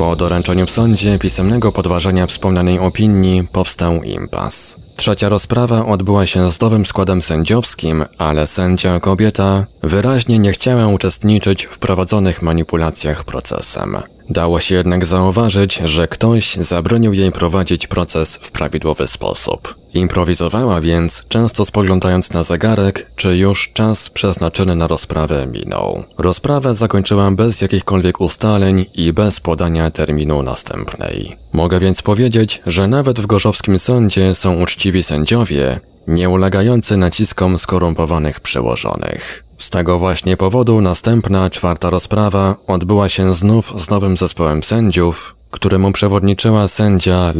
Po doręczeniu w sądzie pisemnego podważenia wspomnianej opinii powstał impas. Trzecia rozprawa odbyła się z nowym składem sędziowskim, ale sędzia kobieta wyraźnie nie chciała uczestniczyć w prowadzonych manipulacjach procesem. Dało się jednak zauważyć, że ktoś zabronił jej prowadzić proces w prawidłowy sposób. Improwizowała więc, często spoglądając na zegarek, czy już czas przeznaczony na rozprawę minął. Rozprawę zakończyłam bez jakichkolwiek ustaleń i bez podania terminu następnej. Mogę więc powiedzieć, że nawet w gorzowskim sądzie są uczciwi sędziowie, nie ulegający naciskom skorumpowanych przełożonych. Z tego właśnie powodu następna, czwarta rozprawa odbyła się znów z nowym zespołem sędziów, któremu przewodniczyła sędzia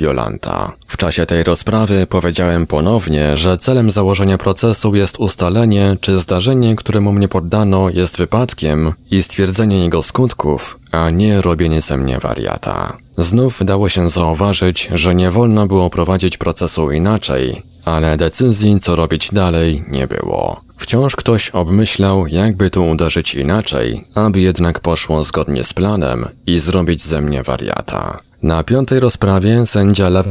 Jolanta. W czasie tej rozprawy powiedziałem ponownie, że celem założenia procesu jest ustalenie, czy zdarzenie, któremu mnie poddano, jest wypadkiem i stwierdzenie jego skutków, a nie robienie ze mnie wariata. Znów dało się zauważyć, że nie wolno było prowadzić procesu inaczej, ale decyzji, co robić dalej, nie było. Wciąż ktoś obmyślał, jakby tu uderzyć inaczej, aby jednak poszło zgodnie z planem i zrobić ze mnie wariata. Na piątej rozprawie sędzia La...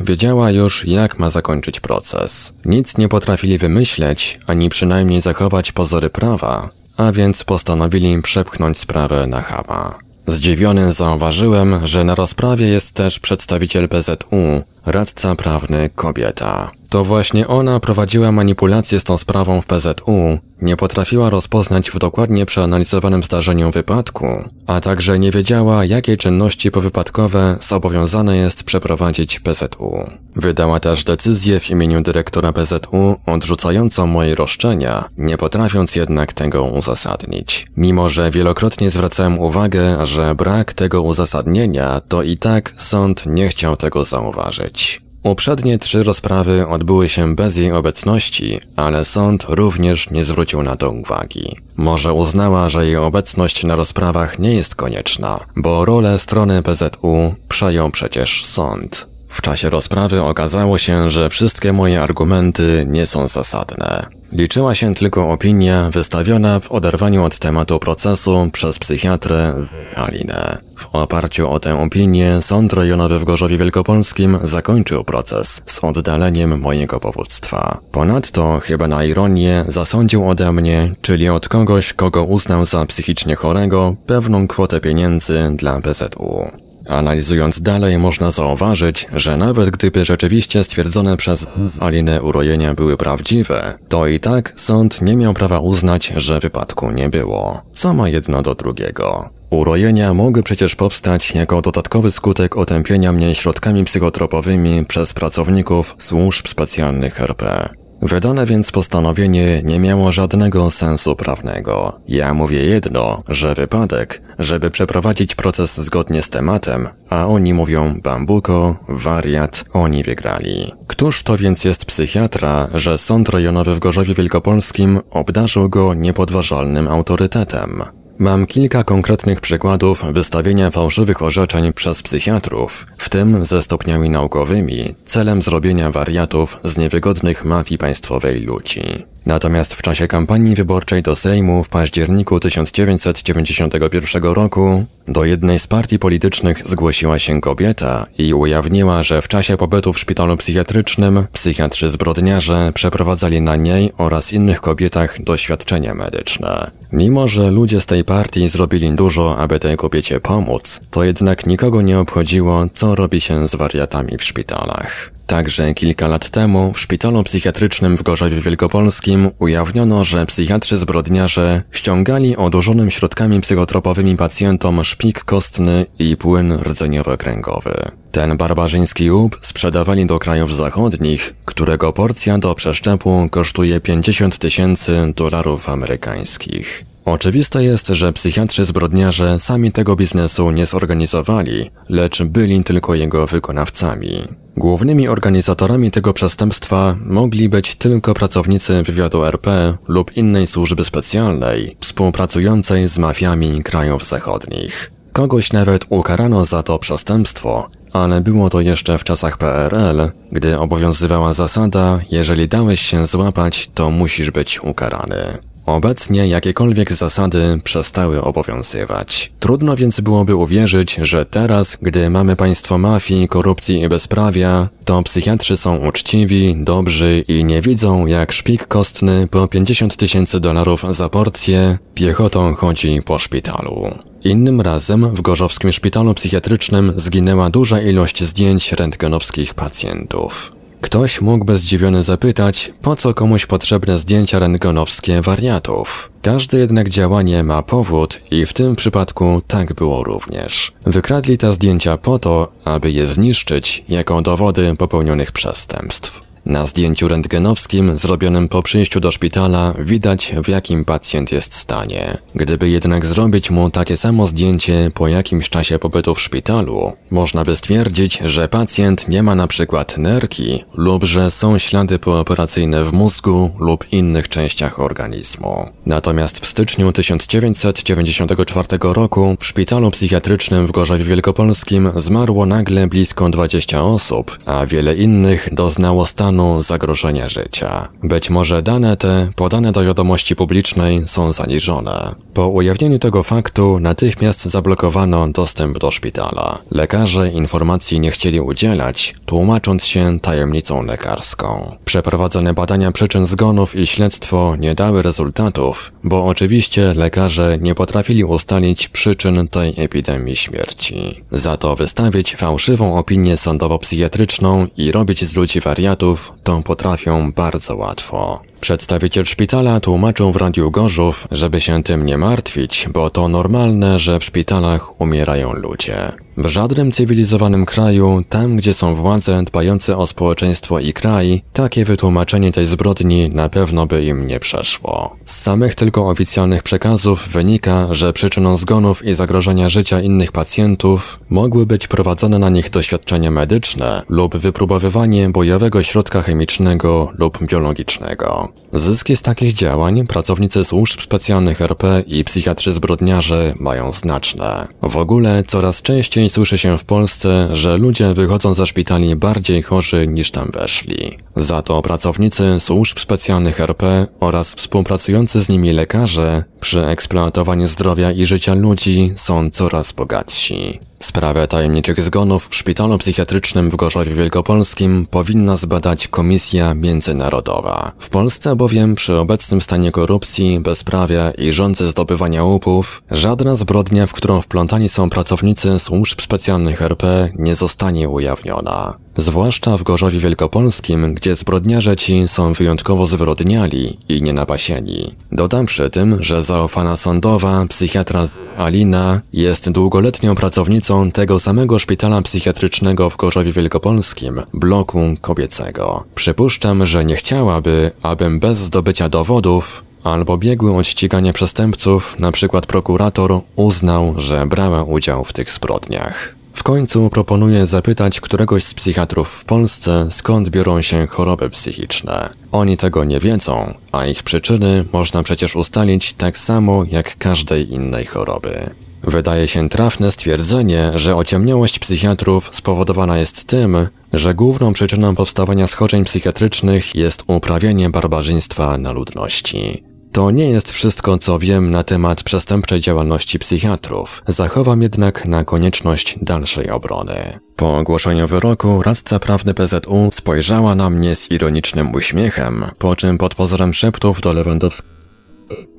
Wiedziała już, jak ma zakończyć proces. Nic nie potrafili wymyśleć, ani przynajmniej zachować pozory prawa, a więc postanowili przepchnąć sprawę na Hama. Zdziwiony zauważyłem, że na rozprawie jest też przedstawiciel PZU, radca prawny kobieta. To właśnie ona prowadziła manipulację z tą sprawą w PZU, nie potrafiła rozpoznać w dokładnie przeanalizowanym zdarzeniu wypadku, a także nie wiedziała, jakie czynności powypadkowe zobowiązane jest przeprowadzić PZU. Wydała też decyzję w imieniu dyrektora PZU odrzucającą moje roszczenia, nie potrafiąc jednak tego uzasadnić. Mimo, że wielokrotnie zwracałem uwagę, że brak tego uzasadnienia, to i tak sąd nie chciał tego zauważyć. Uprzednie trzy rozprawy odbyły się bez jej obecności, ale sąd również nie zwrócił na to uwagi. Może uznała, że jej obecność na rozprawach nie jest konieczna, bo rolę strony PZU przejął przecież sąd. W czasie rozprawy okazało się, że wszystkie moje argumenty nie są zasadne. Liczyła się tylko opinia wystawiona w oderwaniu od tematu procesu przez psychiatrę Alinę. W oparciu o tę opinię Sąd Rejonowy w Gorzowie Wielkopolskim zakończył proces z oddaleniem mojego powództwa. Ponadto, chyba na ironię, zasądził ode mnie, czyli od kogoś, kogo uznał za psychicznie chorego, pewną kwotę pieniędzy dla PZU. Analizując dalej można zauważyć, że nawet gdyby rzeczywiście stwierdzone przez Alinę urojenia były prawdziwe, to i tak sąd nie miał prawa uznać, że wypadku nie było. Co ma jedno do drugiego? Urojenia mogły przecież powstać jako dodatkowy skutek otępienia mnie środkami psychotropowymi przez pracowników służb specjalnych RP. Wydane więc postanowienie nie miało żadnego sensu prawnego. Ja mówię jedno, że wypadek, żeby przeprowadzić proces zgodnie z tematem, a oni mówią bambuko, wariat, oni wygrali. Któż to więc jest psychiatra, że sąd rejonowy w Gorzowie Wielkopolskim obdarzył go niepodważalnym autorytetem? Mam kilka konkretnych przykładów wystawienia fałszywych orzeczeń przez psychiatrów, w tym ze stopniami naukowymi, celem zrobienia wariatów z niewygodnych mafii państwowej ludzi. Natomiast w czasie kampanii wyborczej do Sejmu w październiku 1991 roku do jednej z partii politycznych zgłosiła się kobieta i ujawniła, że w czasie pobytu w szpitalu psychiatrycznym psychiatrzy zbrodniarze przeprowadzali na niej oraz innych kobietach doświadczenia medyczne. Mimo, że ludzie z tej partii zrobili dużo, aby tej kobiecie pomóc, to jednak nikogo nie obchodziło, co robi się z wariatami w szpitalach. Także kilka lat temu w szpitalu psychiatrycznym w Gorzowie Wielkopolskim ujawniono, że psychiatrzy zbrodniarze ściągali odurzonym środkami psychotropowymi pacjentom szpik kostny i płyn rdzeniowo-kręgowy. Ten barbarzyński łup sprzedawali do krajów zachodnich, którego porcja do przeszczepu kosztuje 50 tysięcy dolarów amerykańskich. Oczywiste jest, że psychiatrzy zbrodniarze sami tego biznesu nie zorganizowali, lecz byli tylko jego wykonawcami. Głównymi organizatorami tego przestępstwa mogli być tylko pracownicy wywiadu RP lub innej służby specjalnej, współpracującej z mafiami krajów zachodnich. Kogoś nawet ukarano za to przestępstwo, ale było to jeszcze w czasach PRL, gdy obowiązywała zasada, jeżeli dałeś się złapać, to musisz być ukarany. Obecnie jakiekolwiek zasady przestały obowiązywać. Trudno więc byłoby uwierzyć, że teraz, gdy mamy państwo mafii, korupcji i bezprawia, to psychiatrzy są uczciwi, dobrzy i nie widzą, jak szpik kostny po 50 tysięcy dolarów za porcję piechotą chodzi po szpitalu. Innym razem w gorzowskim szpitalu psychiatrycznym zginęła duża ilość zdjęć rentgenowskich pacjentów. Ktoś mógłby zdziwiony zapytać, po co komuś potrzebne zdjęcia rentgenowskie wariatów. Każde jednak działanie ma powód i w tym przypadku tak było również. Wykradli te zdjęcia po to, aby je zniszczyć jako dowody popełnionych przestępstw. Na zdjęciu rentgenowskim zrobionym po przyjściu do szpitala widać w jakim pacjent jest stanie. Gdyby jednak zrobić mu takie samo zdjęcie po jakimś czasie pobytu w szpitalu, można by stwierdzić, że pacjent nie ma na przykład nerki lub że są ślady pooperacyjne w mózgu lub innych częściach organizmu. Natomiast w styczniu 1994 roku w szpitalu psychiatrycznym w Gorzowie Wielkopolskim zmarło nagle blisko 20 osób, a wiele innych doznało stanu stanu zagrożenia życia. Być może dane te, podane do wiadomości publicznej, są zaniżone. Po ujawnieniu tego faktu natychmiast zablokowano dostęp do szpitala. Lekarze informacji nie chcieli udzielać, tłumacząc się tajemnicą lekarską. Przeprowadzone badania przyczyn zgonów i śledztwo nie dały rezultatów, bo oczywiście lekarze nie potrafili ustalić przyczyn tej epidemii śmierci. Za to wystawić fałszywą opinię sądowo-psychiatryczną i robić z ludzi wariatów to potrafią bardzo łatwo. Przedstawiciel szpitala tłumaczył w Radiu Gorzów, żeby się tym nie martwić, bo to normalne, że w szpitalach umierają ludzie. W żadnym cywilizowanym kraju, tam gdzie są władze dbające o społeczeństwo i kraj, takie wytłumaczenie tej zbrodni na pewno by im nie przeszło. Z samych tylko oficjalnych przekazów wynika, że przyczyną zgonów i zagrożenia życia innych pacjentów mogły być prowadzone na nich doświadczenia medyczne lub wypróbowywanie bojowego środka chemicznego lub biologicznego. Zyski z takich działań pracownicy służb specjalnych RP i psychiatrzy zbrodniarze mają znaczne. W ogóle coraz częściej słyszy się w Polsce, że ludzie wychodzą ze szpitali bardziej chorzy niż tam weszli. Za to pracownicy służb specjalnych RP oraz współpracujący z nimi lekarze przy eksploatowaniu zdrowia i życia ludzi są coraz bogatsi. Sprawę tajemniczych zgonów w szpitalu psychiatrycznym w Gorzowie Wielkopolskim powinna zbadać Komisja Międzynarodowa. W Polsce bowiem przy obecnym stanie korupcji, bezprawia i rządzy zdobywania łupów, żadna zbrodnia, w którą wplątani są pracownicy służb specjalnych RP nie zostanie ujawniona. Zwłaszcza w Gorzowie Wielkopolskim, gdzie zbrodniarze ci są wyjątkowo zwyrodniali i nienapasieni. Dodam przy tym, że zaufana sądowa, psychiatra Alina jest długoletnią pracownicą tego samego szpitala psychiatrycznego w Gorzowie Wielkopolskim, bloku kobiecego. Przypuszczam, że nie chciałaby, abym bez zdobycia dowodów albo biegły od ścigania przestępców, na przykład prokurator, uznał, że brała udział w tych zbrodniach. W końcu proponuję zapytać któregoś z psychiatrów w Polsce, skąd biorą się choroby psychiczne. Oni tego nie wiedzą, a ich przyczyny można przecież ustalić tak samo jak każdej innej choroby. Wydaje się trafne stwierdzenie, że ociemniałość psychiatrów spowodowana jest tym, że główną przyczyną powstawania schorzeń psychiatrycznych jest uprawianie barbarzyństwa na ludności. To nie jest wszystko, co wiem na temat przestępczej działalności psychiatrów. Zachowam jednak na konieczność dalszej obrony. Po ogłoszeniu wyroku radca prawny PZU spojrzała na mnie z ironicznym uśmiechem, po czym pod pozorem szeptów do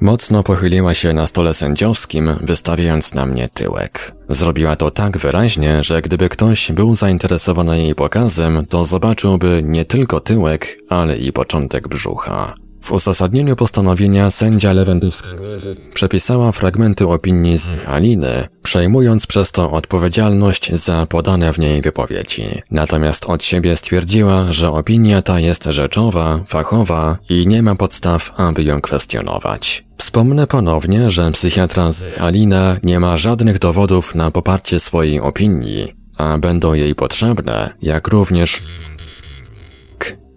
Mocno pochyliła się na stole sędziowskim, wystawiając na mnie tyłek. Zrobiła to tak wyraźnie, że gdyby ktoś był zainteresowany jej pokazem, to zobaczyłby nie tylko tyłek, ale i początek brzucha. W uzasadnieniu postanowienia sędzia Lewandowskiego przepisała fragmenty opinii Aliny, przejmując przez to odpowiedzialność za podane w niej wypowiedzi. Natomiast od siebie stwierdziła, że opinia ta jest rzeczowa, fachowa i nie ma podstaw, aby ją kwestionować. Wspomnę ponownie, że psychiatra Alina nie ma żadnych dowodów na poparcie swojej opinii, a będą jej potrzebne, jak również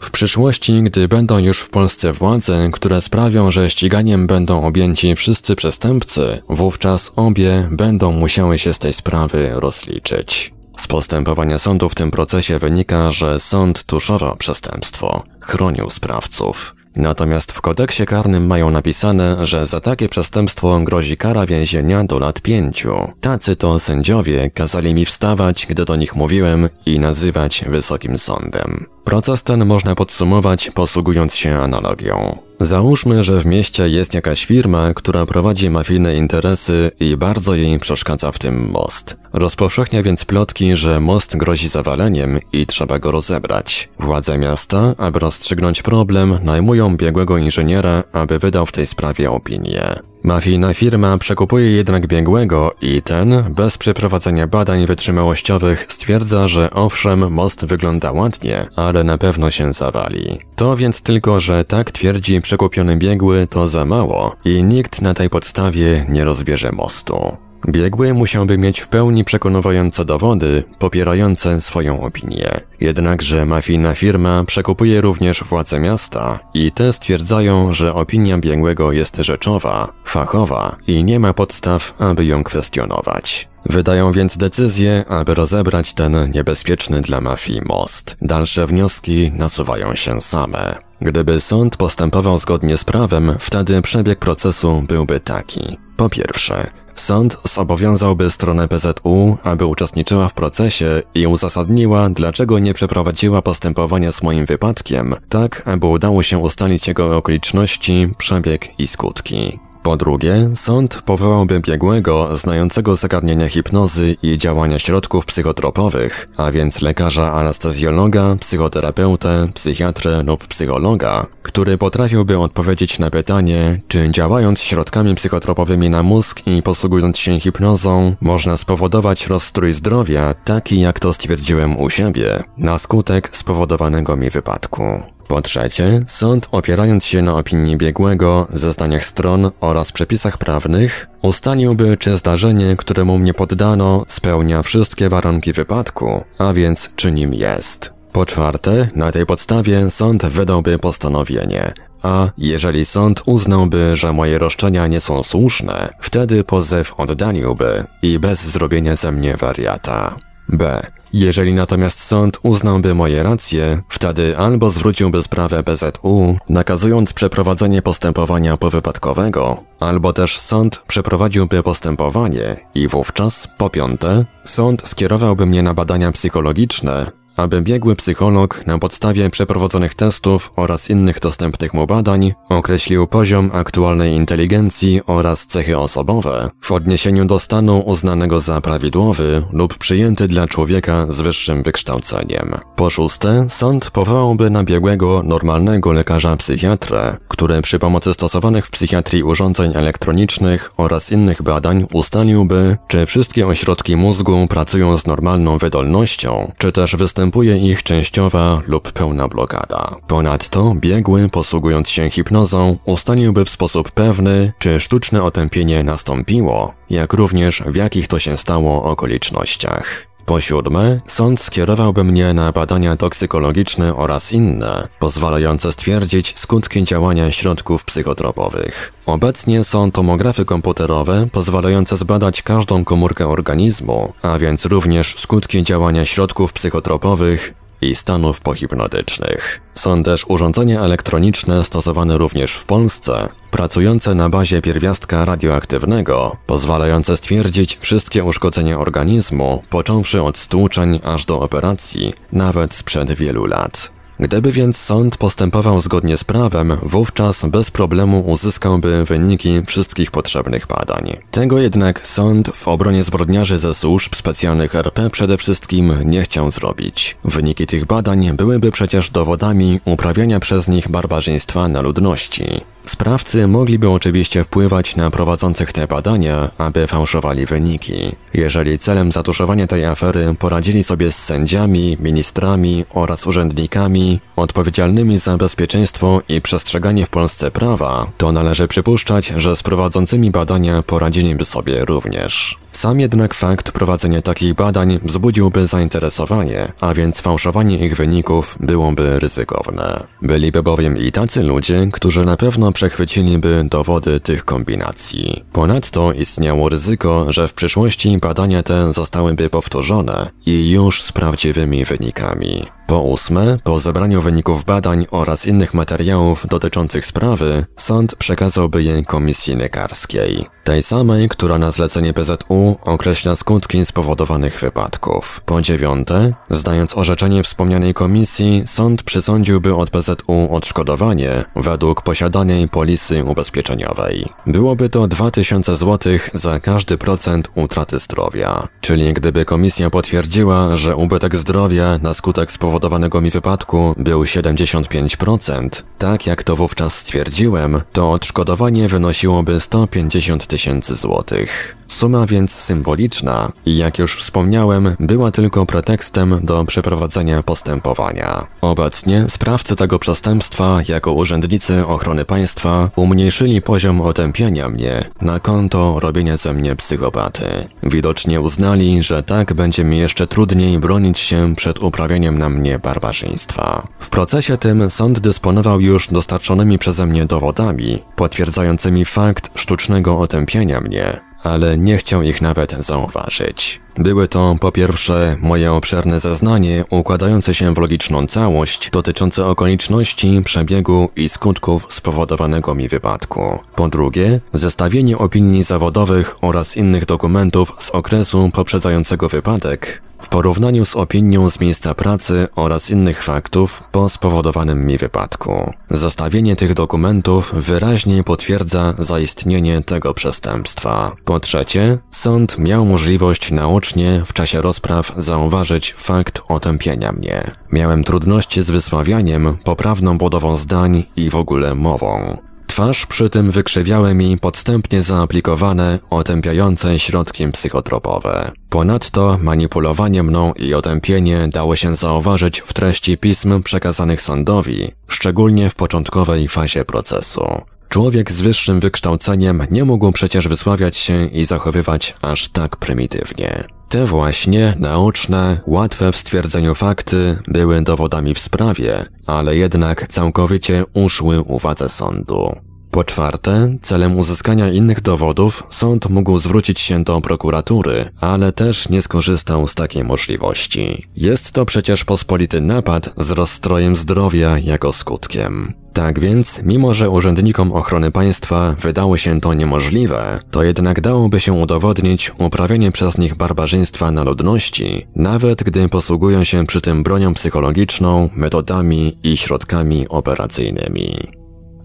w przyszłości, gdy będą już w Polsce władze, które sprawią, że ściganiem będą objęci wszyscy przestępcy, wówczas obie będą musiały się z tej sprawy rozliczyć. Z postępowania sądu w tym procesie wynika, że sąd tuszował przestępstwo, chronił sprawców. Natomiast w kodeksie karnym mają napisane, że za takie przestępstwo grozi kara więzienia do lat pięciu. Tacy to sędziowie kazali mi wstawać, gdy do nich mówiłem i nazywać wysokim sądem. Proces ten można podsumować posługując się analogią. Załóżmy, że w mieście jest jakaś firma, która prowadzi mafijne interesy i bardzo jej przeszkadza w tym most. Rozpowszechnia więc plotki, że most grozi zawaleniem i trzeba go rozebrać. Władze miasta, aby rozstrzygnąć problem, najmują biegłego inżyniera, aby wydał w tej sprawie opinię. Mafijna firma przekupuje jednak biegłego i ten, bez przeprowadzenia badań wytrzymałościowych, stwierdza, że owszem, most wygląda ładnie, ale na pewno się zawali. To więc tylko, że tak twierdzi przekupiony biegły, to za mało i nikt na tej podstawie nie rozbierze mostu. Biegły musiałby mieć w pełni przekonujące dowody popierające swoją opinię. Jednakże mafijna firma przekupuje również władze miasta i te stwierdzają, że opinia biegłego jest rzeczowa, fachowa i nie ma podstaw, aby ją kwestionować. Wydają więc decyzję, aby rozebrać ten niebezpieczny dla mafii most. Dalsze wnioski nasuwają się same. Gdyby sąd postępował zgodnie z prawem, wtedy przebieg procesu byłby taki. Po pierwsze, Sąd zobowiązałby stronę PZU, aby uczestniczyła w procesie i uzasadniła, dlaczego nie przeprowadziła postępowania z moim wypadkiem, tak aby udało się ustalić jego okoliczności, przebieg i skutki. Po drugie, sąd powołałby biegłego znającego zagadnienia hipnozy i działania środków psychotropowych, a więc lekarza anestezjologa, psychoterapeutę, psychiatrę lub psychologa, który potrafiłby odpowiedzieć na pytanie, czy działając środkami psychotropowymi na mózg i posługując się hipnozą, można spowodować rozstrój zdrowia, taki jak to stwierdziłem u siebie, na skutek spowodowanego mi wypadku. Po trzecie, sąd opierając się na opinii biegłego, zeznaniach stron oraz przepisach prawnych, ustaliłby, czy zdarzenie, któremu mnie poddano, spełnia wszystkie warunki wypadku, a więc czy nim jest. Po czwarte, na tej podstawie sąd wydałby postanowienie, a jeżeli sąd uznałby, że moje roszczenia nie są słuszne, wtedy pozew oddaliłby i bez zrobienia ze mnie wariata. B. Jeżeli natomiast sąd uznałby moje racje, wtedy albo zwróciłby sprawę BZU, nakazując przeprowadzenie postępowania powypadkowego, albo też sąd przeprowadziłby postępowanie i wówczas, po piąte, sąd skierowałby mnie na badania psychologiczne, aby biegły psycholog na podstawie przeprowadzonych testów oraz innych dostępnych mu badań określił poziom aktualnej inteligencji oraz cechy osobowe w odniesieniu do stanu uznanego za prawidłowy lub przyjęty dla człowieka z wyższym wykształceniem. Po szóste, sąd powołałby na biegłego normalnego lekarza psychiatrę, który przy pomocy stosowanych w psychiatrii urządzeń elektronicznych oraz innych badań ustaliłby, czy wszystkie ośrodki mózgu pracują z normalną wydolnością, czy też występują następuje ich częściowa lub pełna blokada. Ponadto biegły, posługując się hipnozą, ustaliłby w sposób pewny, czy sztuczne otępienie nastąpiło, jak również w jakich to się stało okolicznościach. Po siódme, sąd skierowałby mnie na badania toksykologiczne oraz inne, pozwalające stwierdzić skutki działania środków psychotropowych. Obecnie są tomografy komputerowe pozwalające zbadać każdą komórkę organizmu, a więc również skutki działania środków psychotropowych i stanów pohipnotycznych. Są też urządzenia elektroniczne stosowane również w Polsce, pracujące na bazie pierwiastka radioaktywnego, pozwalające stwierdzić wszystkie uszkodzenia organizmu, począwszy od stłuczeń aż do operacji, nawet sprzed wielu lat. Gdyby więc sąd postępował zgodnie z prawem, wówczas bez problemu uzyskałby wyniki wszystkich potrzebnych badań. Tego jednak sąd w obronie zbrodniarzy ze służb specjalnych RP przede wszystkim nie chciał zrobić. Wyniki tych badań byłyby przecież dowodami uprawiania przez nich barbarzyństwa na ludności. Sprawcy mogliby oczywiście wpływać na prowadzących te badania, aby fałszowali wyniki. Jeżeli celem zatuszowania tej afery poradzili sobie z sędziami, ministrami oraz urzędnikami odpowiedzialnymi za bezpieczeństwo i przestrzeganie w Polsce prawa, to należy przypuszczać, że z prowadzącymi badania poradziliby sobie również. Sam jednak fakt prowadzenia takich badań wzbudziłby zainteresowanie, a więc fałszowanie ich wyników byłoby ryzykowne. Byliby bowiem i tacy ludzie, którzy na pewno przechwyciliby dowody tych kombinacji. Ponadto istniało ryzyko, że w przyszłości badania te zostałyby powtórzone i już z prawdziwymi wynikami. Po ósme, po zebraniu wyników badań oraz innych materiałów dotyczących sprawy, sąd przekazałby je komisji lekarskiej. Tej samej, która na zlecenie PZU określa skutki spowodowanych wypadków. Po dziewiąte, zdając orzeczenie wspomnianej komisji, sąd przysądziłby od PZU odszkodowanie według posiadanej polisy ubezpieczeniowej. Byłoby to 2000 zł za każdy procent utraty zdrowia. Czyli gdyby komisja potwierdziła, że ubytek zdrowia na skutek spowodowanego mi wypadku był 75%, tak jak to wówczas stwierdziłem, to odszkodowanie wynosiłoby 150 tysięcy złotych. Suma więc symboliczna i jak już wspomniałem, była tylko pretekstem do przeprowadzenia postępowania. Obecnie sprawcy tego przestępstwa jako urzędnicy ochrony państwa umniejszyli poziom otępiania mnie na konto robienia ze mnie psychopaty. Widocznie uznali, że tak będzie mi jeszcze trudniej bronić się przed uprawianiem na mnie barbarzyństwa. W procesie tym sąd dysponował już dostarczonymi przeze mnie dowodami, potwierdzającymi fakt sztucznego otępienia mnie, ale nie chciał ich nawet zauważyć. Były to po pierwsze moje obszerne zeznanie układające się w logiczną całość dotyczące okoliczności, przebiegu i skutków spowodowanego mi wypadku. Po drugie, zestawienie opinii zawodowych oraz innych dokumentów z okresu poprzedzającego wypadek w porównaniu z opinią z miejsca pracy oraz innych faktów po spowodowanym mi wypadku. Zestawienie tych dokumentów wyraźnie potwierdza zaistnienie tego przestępstwa. Po trzecie, sąd miał możliwość naocznie w czasie rozpraw zauważyć fakt otępienia mnie. Miałem trudności z wysławianiem, poprawną budową zdań i w ogóle mową. Twarz przy tym wykrzywiały mi podstępnie zaaplikowane, otępiające środki psychotropowe. Ponadto manipulowanie mną i otępienie dało się zauważyć w treści pism przekazanych sądowi, szczególnie w początkowej fazie procesu. Człowiek z wyższym wykształceniem nie mógł przecież wysławiać się i zachowywać aż tak prymitywnie. Te właśnie naoczne, łatwe w stwierdzeniu fakty były dowodami w sprawie, ale jednak całkowicie uszły uwadze sądu. Po czwarte, celem uzyskania innych dowodów sąd mógł zwrócić się do prokuratury, ale też nie skorzystał z takiej możliwości. Jest to przecież pospolity napad z rozstrojem zdrowia jako skutkiem. Tak więc, mimo że urzędnikom ochrony państwa wydało się to niemożliwe, to jednak dałoby się udowodnić uprawianie przez nich barbarzyństwa na ludności, nawet gdy posługują się przy tym bronią psychologiczną, metodami i środkami operacyjnymi.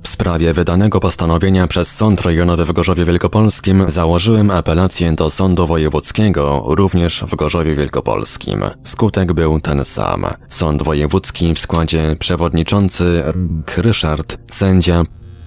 W sprawie wydanego postanowienia przez Sąd Rejonowy w Gorzowie Wielkopolskim założyłem apelację do Sądu Wojewódzkiego również w Gorzowie Wielkopolskim. Skutek był ten sam. Sąd Wojewódzki w składzie przewodniczący Ryszard, sędzia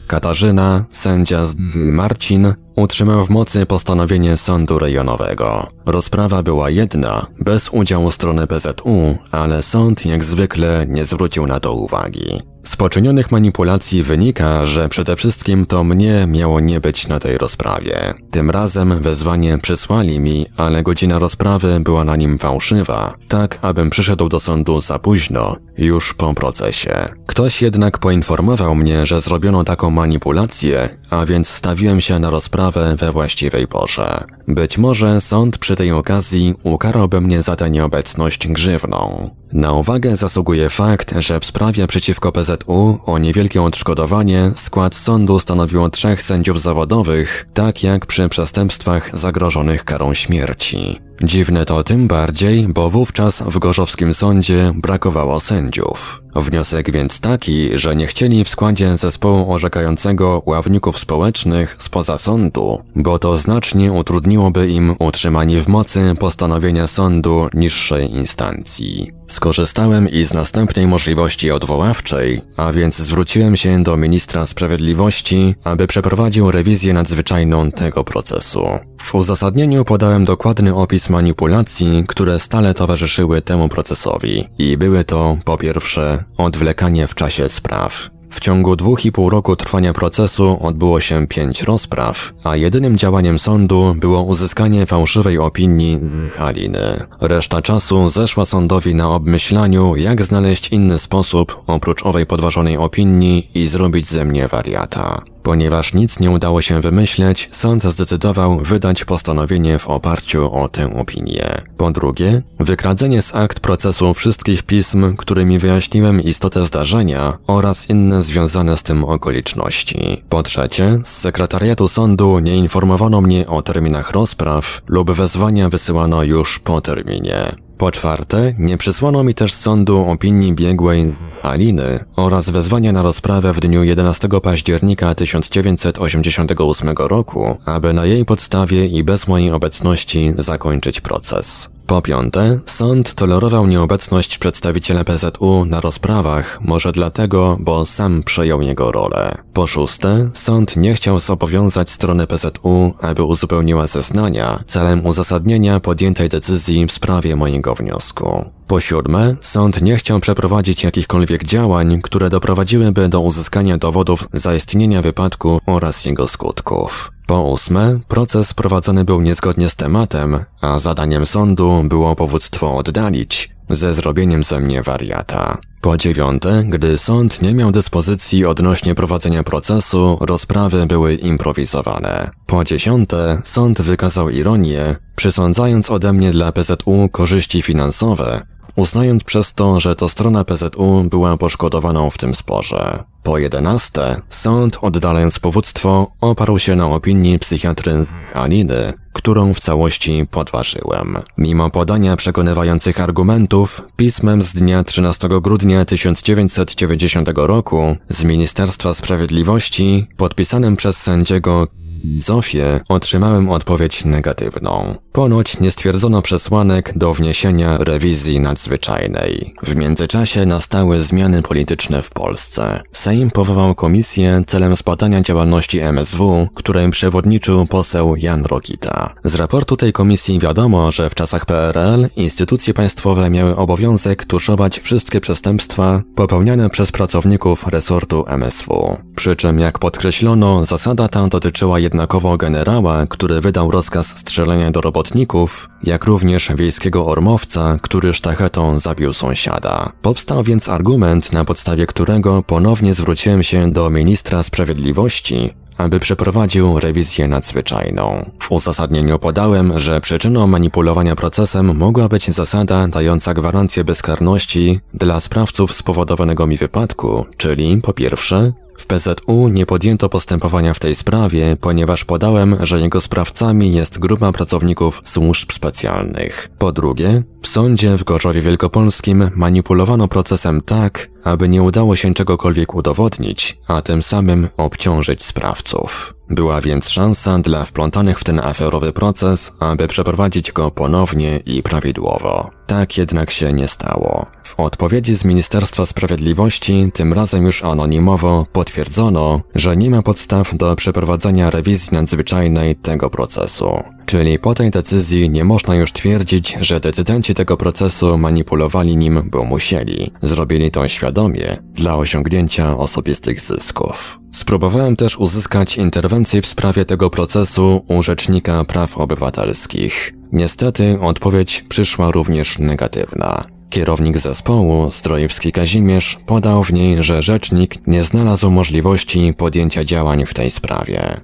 Katarzyna, sędzia Marcin utrzymał w mocy postanowienie sądu rejonowego. Rozprawa była jedna, bez udziału strony PZU, ale sąd jak zwykle nie zwrócił na to uwagi. Z poczynionych manipulacji wynika, że przede wszystkim to mnie miało nie być na tej rozprawie. Tym razem wezwanie przysłali mi, ale godzina rozprawy była na nim fałszywa, tak abym przyszedł do sądu za późno, już po procesie. Ktoś jednak poinformował mnie, że zrobiono taką manipulację, a więc stawiłem się na rozprawę we właściwej porze. Być może sąd przy tej okazji ukarałby mnie za tę nieobecność grzywną. Na uwagę zasługuje fakt, że w sprawie przeciwko PZU o niewielkie odszkodowanie skład sądu stanowiło trzech sędziów zawodowych, tak jak przy przestępstwach zagrożonych karą śmierci. Dziwne to tym bardziej, bo wówczas w gorzowskim sądzie brakowało sędziów. Wniosek więc taki, że nie chcieli w składzie zespołu orzekającego ławników społecznych spoza sądu, bo to znacznie utrudniłoby im utrzymanie w mocy postanowienia sądu niższej instancji. Skorzystałem i z następnej możliwości odwoławczej, a więc zwróciłem się do ministra sprawiedliwości, aby przeprowadził rewizję nadzwyczajną tego procesu. W uzasadnieniu podałem dokładny opis manipulacji, które stale towarzyszyły temu procesowi i były to, po pierwsze, odwlekanie w czasie spraw. W ciągu dwóch i pół roku trwania procesu odbyło się pięć rozpraw, a jedynym działaniem sądu było uzyskanie fałszywej opinii Haliny. Reszta czasu zeszła sądowi na obmyślaniu, jak znaleźć inny sposób oprócz owej podważonej opinii i zrobić ze mnie wariata. Ponieważ nic nie udało się wymyśleć, sąd zdecydował wydać postanowienie w oparciu o tę opinię. Po drugie, wykradzenie z akt procesu wszystkich pism, którymi wyjaśniłem istotę zdarzenia oraz inne związane z tym okoliczności. Po trzecie, z sekretariatu sądu nie informowano mnie o terminach rozpraw lub wezwania wysyłano już po terminie. Po czwarte, nie przysłano mi też sądu opinii biegłej Aliny oraz wezwania na rozprawę w dniu 11 października 1988 roku, aby na jej podstawie i bez mojej obecności zakończyć proces. Po piąte, sąd tolerował nieobecność przedstawiciela PZU na rozprawach, może dlatego, bo sam przejął jego rolę. Po szóste, sąd nie chciał zobowiązać strony PZU, aby uzupełniła zeznania celem uzasadnienia podjętej decyzji w sprawie mojego wniosku. Po siódme, sąd nie chciał przeprowadzić jakichkolwiek działań, które doprowadziłyby do uzyskania dowodów zaistnienia wypadku oraz jego skutków. Po ósme, proces prowadzony był niezgodnie z tematem, a zadaniem sądu było powództwo oddalić, ze zrobieniem ze mnie wariata. Po dziewiąte, gdy sąd nie miał dyspozycji odnośnie prowadzenia procesu, rozprawy były improwizowane. Po dziesiąte, sąd wykazał ironię, przysądzając ode mnie dla PZU korzyści finansowe, uznając przez to, że to strona PZU była poszkodowaną w tym sporze. Po jedenaste, sąd oddalając powództwo oparł się na opinii psychiatry Aliny, którą w całości podważyłem. Mimo podania przekonywających argumentów, pismem z dnia 13 grudnia 1990 roku z Ministerstwa Sprawiedliwości, podpisanym przez sędziego Zofię, otrzymałem odpowiedź negatywną. Ponoć nie stwierdzono przesłanek do wniesienia rewizji nadzwyczajnej. W międzyczasie nastały zmiany polityczne w Polsce. Sejm powołał komisję celem zbadania działalności MSW, której przewodniczył poseł Jan Rokita. Z raportu tej komisji wiadomo, że w czasach PRL instytucje państwowe miały obowiązek tuszować wszystkie przestępstwa popełniane przez pracowników resortu MSW. Przy czym, jak podkreślono, zasada ta dotyczyła jednakowo generała, który wydał rozkaz strzelenia do robotników, jak również wiejskiego ormowca, który sztachetą zabił sąsiada. Powstał więc argument, na podstawie którego ponownie zwróciłem się do ministra sprawiedliwości, aby przeprowadził rewizję nadzwyczajną. W uzasadnieniu podałem, że przyczyną manipulowania procesem mogła być zasada dająca gwarancję bezkarności dla sprawców spowodowanego mi wypadku, czyli po pierwsze, w PZU nie podjęto postępowania w tej sprawie, ponieważ podałem, że jego sprawcami jest grupa pracowników służb specjalnych. Po drugie, w sądzie w Gorzowie Wielkopolskim manipulowano procesem tak, aby nie udało się czegokolwiek udowodnić, a tym samym obciążyć sprawców. Była więc szansa dla wplątanych w ten aferowy proces, aby przeprowadzić go ponownie i prawidłowo. Tak jednak się nie stało. W odpowiedzi z Ministerstwa Sprawiedliwości, tym razem już anonimowo, potwierdzono, że nie ma podstaw do przeprowadzenia rewizji nadzwyczajnej tego procesu. Czyli po tej decyzji nie można już twierdzić, że decydenci tego procesu manipulowali nim, bo musieli. Zrobili to świadomie, dla osiągnięcia osobistych zysków. Spróbowałem też uzyskać interwencję w sprawie tego procesu u Rzecznika Praw Obywatelskich. Niestety odpowiedź przyszła również negatywna. Kierownik zespołu, Strojewski Kazimierz, podał w niej, że rzecznik nie znalazł możliwości podjęcia działań w tej sprawie.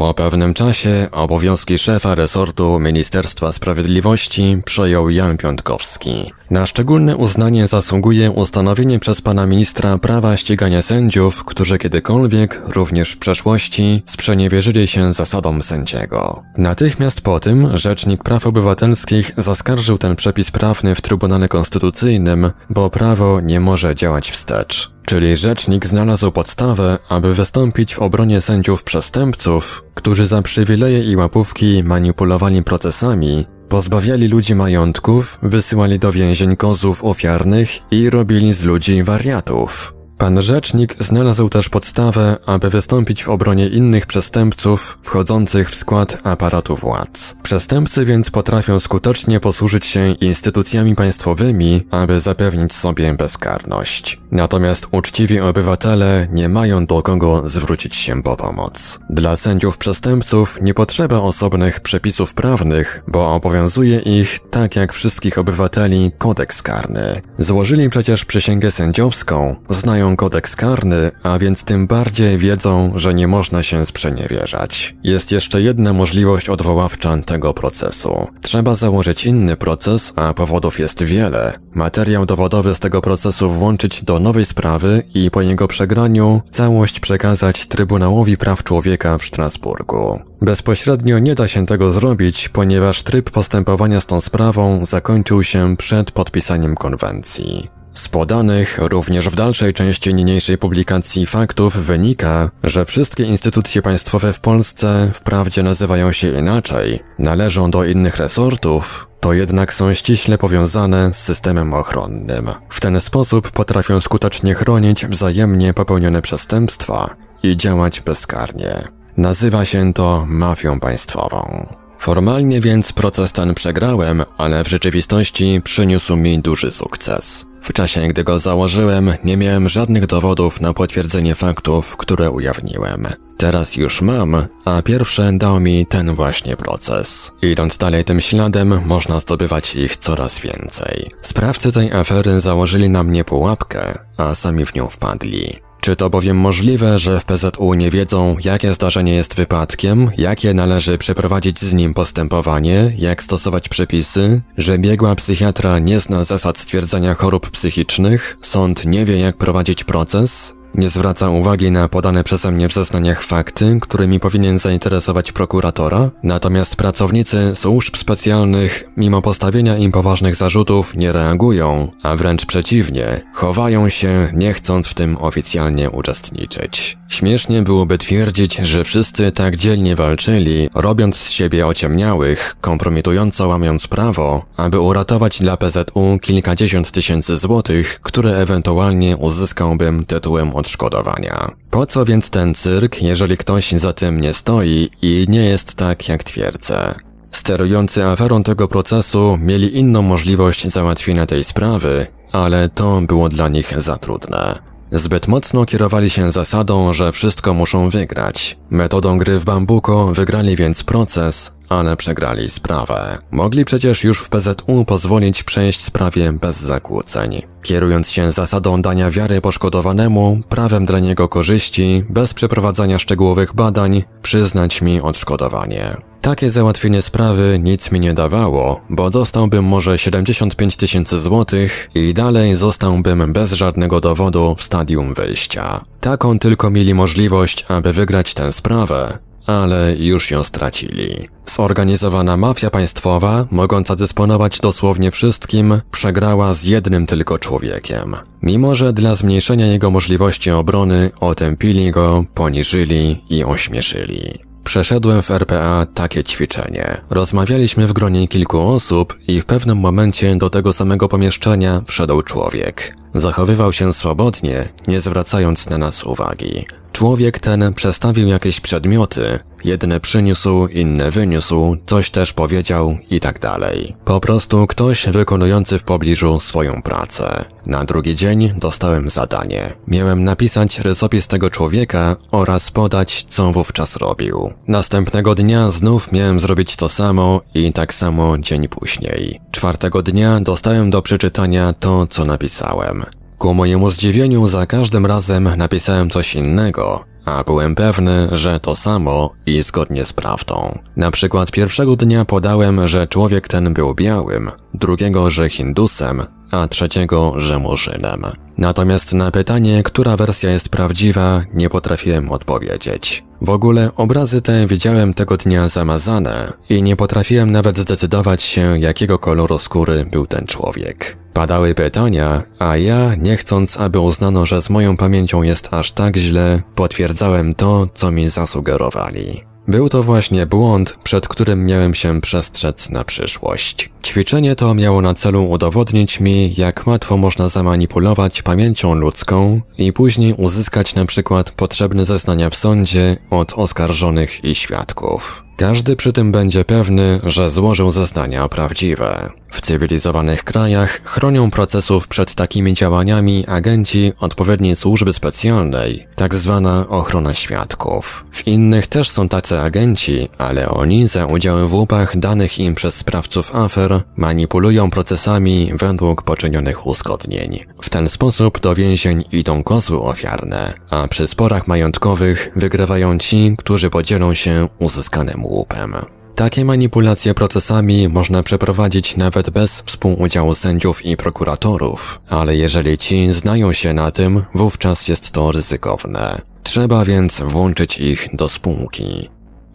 Po pewnym czasie obowiązki szefa resortu Ministerstwa Sprawiedliwości przejął Jan Piątkowski. Na szczególne uznanie zasługuje ustanowienie przez pana ministra prawa ścigania sędziów, którzy kiedykolwiek, również w przeszłości, sprzeniewierzyli się zasadom sędziego. Natychmiast po tym Rzecznik Praw Obywatelskich zaskarżył ten przepis prawny w Trybunale Konstytucyjnym, bo prawo nie może działać wstecz. Czyli rzecznik znalazł podstawę, aby wystąpić w obronie sędziów przestępców, którzy za przywileje i łapówki manipulowali procesami, pozbawiali ludzi majątków, wysyłali do więzień kozów ofiarnych i robili z ludzi wariatów. Pan rzecznik znalazł też podstawę, aby wystąpić w obronie innych przestępców wchodzących w skład aparatu władz. Przestępcy więc potrafią skutecznie posłużyć się instytucjami państwowymi, aby zapewnić sobie bezkarność. Natomiast uczciwi obywatele nie mają do kogo zwrócić się po pomoc. Dla sędziów przestępców nie potrzeba osobnych przepisów prawnych, bo obowiązuje ich, tak jak wszystkich obywateli, kodeks karny. Złożyli przecież przysięgę sędziowską, znają kodeks karny, a więc tym bardziej wiedzą, że nie można się sprzeniewierzać. Jest jeszcze jedna możliwość odwoławcza tego procesu. Trzeba założyć inny proces, a powodów jest wiele. Materiał dowodowy z tego procesu włączyć do nowej sprawy i po jego przegraniu całość przekazać Trybunałowi Praw Człowieka w Strasburgu. Bezpośrednio nie da się tego zrobić, ponieważ tryb postępowania z tą sprawą zakończył się przed podpisaniem konwencji. Z podanych również w dalszej części niniejszej publikacji faktów wynika, że wszystkie instytucje państwowe w Polsce wprawdzie nazywają się inaczej, należą do innych resortów, to jednak są ściśle powiązane z systemem ochronnym. W ten sposób potrafią skutecznie chronić wzajemnie popełnione przestępstwa i działać bezkarnie. Nazywa się to mafią państwową. Formalnie więc proces ten przegrałem, ale w rzeczywistości przyniósł mi duży sukces. W czasie, gdy go założyłem, nie miałem żadnych dowodów na potwierdzenie faktów, które ujawniłem. Teraz już mam, a pierwsze dał mi ten właśnie proces. Idąc dalej tym śladem, można zdobywać ich coraz więcej. Sprawcy tej afery założyli na mnie pułapkę, a sami w nią wpadli. Czy to bowiem możliwe, że w PZU nie wiedzą, jakie zdarzenie jest wypadkiem, jakie należy przeprowadzić z nim postępowanie, jak stosować przepisy, że biegła psychiatra nie zna zasad stwierdzania chorób psychicznych, sąd nie wie jak prowadzić proces, nie zwraca uwagi na podane przeze mnie w zeznaniach fakty, którymi powinien zainteresować prokuratora, natomiast pracownicy służb specjalnych, mimo postawienia im poważnych zarzutów, nie reagują, a wręcz przeciwnie, chowają się, nie chcąc w tym oficjalnie uczestniczyć. Śmiesznie byłoby twierdzić, że wszyscy tak dzielnie walczyli, robiąc z siebie ociemniałych, kompromitująco łamiąc prawo, aby uratować dla PZU kilkadziesiąt tysięcy złotych, które ewentualnie uzyskałbym tytułem odszkodowania. Po co więc ten cyrk, jeżeli ktoś za tym nie stoi i nie jest tak, jak twierdzę? Sterujący aferą tego procesu mieli inną możliwość załatwienia tej sprawy, ale to było dla nich za trudne. Zbyt mocno kierowali się zasadą, że wszystko muszą wygrać. Metodą gry w bambuko wygrali więc proces, ale przegrali sprawę. Mogli przecież już w PZU pozwolić przejść sprawie bez zakłóceń. Kierując się zasadą dania wiary poszkodowanemu, prawem dla niego korzyści, bez przeprowadzania szczegółowych badań, przyznać mi odszkodowanie. Takie załatwienie sprawy nic mi nie dawało, bo dostałbym może 75 tysięcy złotych i dalej zostałbym bez żadnego dowodu w stadium wyjścia. Taką tylko mieli możliwość, aby wygrać tę sprawę, ale już ją stracili. Zorganizowana mafia państwowa, mogąca dysponować dosłownie wszystkim, przegrała z jednym tylko człowiekiem. Mimo, że dla zmniejszenia jego możliwości obrony otępili go, poniżyli i ośmieszyli. Przeszedłem w RPA takie ćwiczenie. Rozmawialiśmy w gronie kilku osób i w pewnym momencie do tego samego pomieszczenia wszedł człowiek. Zachowywał się swobodnie, nie zwracając na nas uwagi. Człowiek ten przestawił jakieś przedmioty, jedne przyniósł, inne wyniósł, coś też powiedział i tak dalej. Po prostu ktoś wykonujący w pobliżu swoją pracę. Na drugi dzień dostałem zadanie. Miałem napisać rysopis tego człowieka oraz podać, co wówczas robił. Następnego dnia znów miałem zrobić to samo i tak samo dzień później. Czwartego dnia dostałem do przeczytania to, co napisałem. Ku mojemu zdziwieniu za każdym razem napisałem coś innego, a byłem pewny, że to samo i zgodnie z prawdą. Na przykład pierwszego dnia podałem, że człowiek ten był białym, drugiego, że Hindusem, a trzeciego, że Murzynem. Natomiast na pytanie, która wersja jest prawdziwa, nie potrafiłem odpowiedzieć. W ogóle obrazy te widziałem tego dnia zamazane i nie potrafiłem nawet zdecydować się, jakiego koloru skóry był ten człowiek. Padały pytania, a ja, nie chcąc, aby uznano, że z moją pamięcią jest aż tak źle, potwierdzałem to, co mi zasugerowali. Był to właśnie błąd, przed którym miałem się przestrzec na przyszłość. Ćwiczenie to miało na celu udowodnić mi, jak łatwo można zamanipulować pamięcią ludzką i później uzyskać na przykład potrzebne zeznania w sądzie od oskarżonych i świadków. Każdy przy tym będzie pewny, że złożył zeznania prawdziwe. W cywilizowanych krajach chronią procesów przed takimi działaniami agenci odpowiedniej służby specjalnej, tak zwana ochrona świadków. W innych też są tacy agenci, ale oni za udział w łupach danych im przez sprawców afer manipulują procesami według poczynionych uzgodnień. W ten sposób do więzień idą kozły ofiarne, a przy sporach majątkowych wygrywają ci, którzy podzielą się uzyskanym łupem. Takie manipulacje procesami można przeprowadzić nawet bez współudziału sędziów i prokuratorów, ale jeżeli ci znają się na tym, wówczas jest to ryzykowne. Trzeba więc włączyć ich do spółki.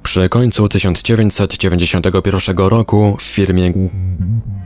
Przy końcu 1991 roku w firmie,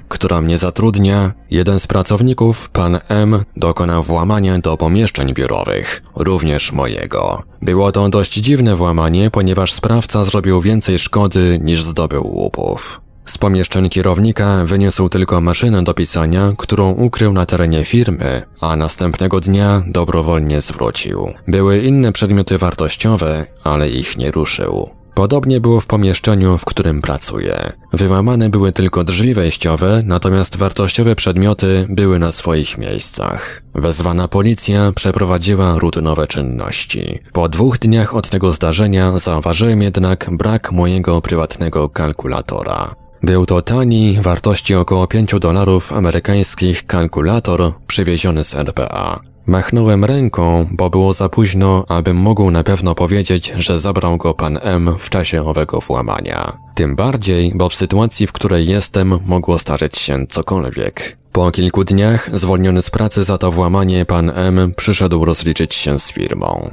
która mnie zatrudnia, jeden z pracowników, pan M, dokonał włamania do pomieszczeń biurowych, również mojego. Było to dość dziwne włamanie, ponieważ sprawca zrobił więcej szkody niż zdobył łupów. Z pomieszczeń kierownika wyniósł tylko maszynę do pisania, którą ukrył na terenie firmy, a następnego dnia dobrowolnie zwrócił. Były inne przedmioty wartościowe, ale ich nie ruszył. Podobnie było w pomieszczeniu, w którym pracuję. Wyłamane były tylko drzwi wejściowe, natomiast wartościowe przedmioty były na swoich miejscach. Wezwana policja przeprowadziła rutynowe czynności. Po dwóch dniach od tego zdarzenia zauważyłem jednak brak mojego prywatnego kalkulatora. Był to tani, wartości około 5 dolarów amerykańskich kalkulator przywieziony z RPA. Machnąłem ręką, bo było za późno, abym mógł na pewno powiedzieć, że zabrał go pan M w czasie owego włamania. Tym bardziej, bo w sytuacji, w której jestem, mogło starzyć się cokolwiek. Po kilku dniach, zwolniony z pracy za to włamanie, pan M przyszedł rozliczyć się z firmą.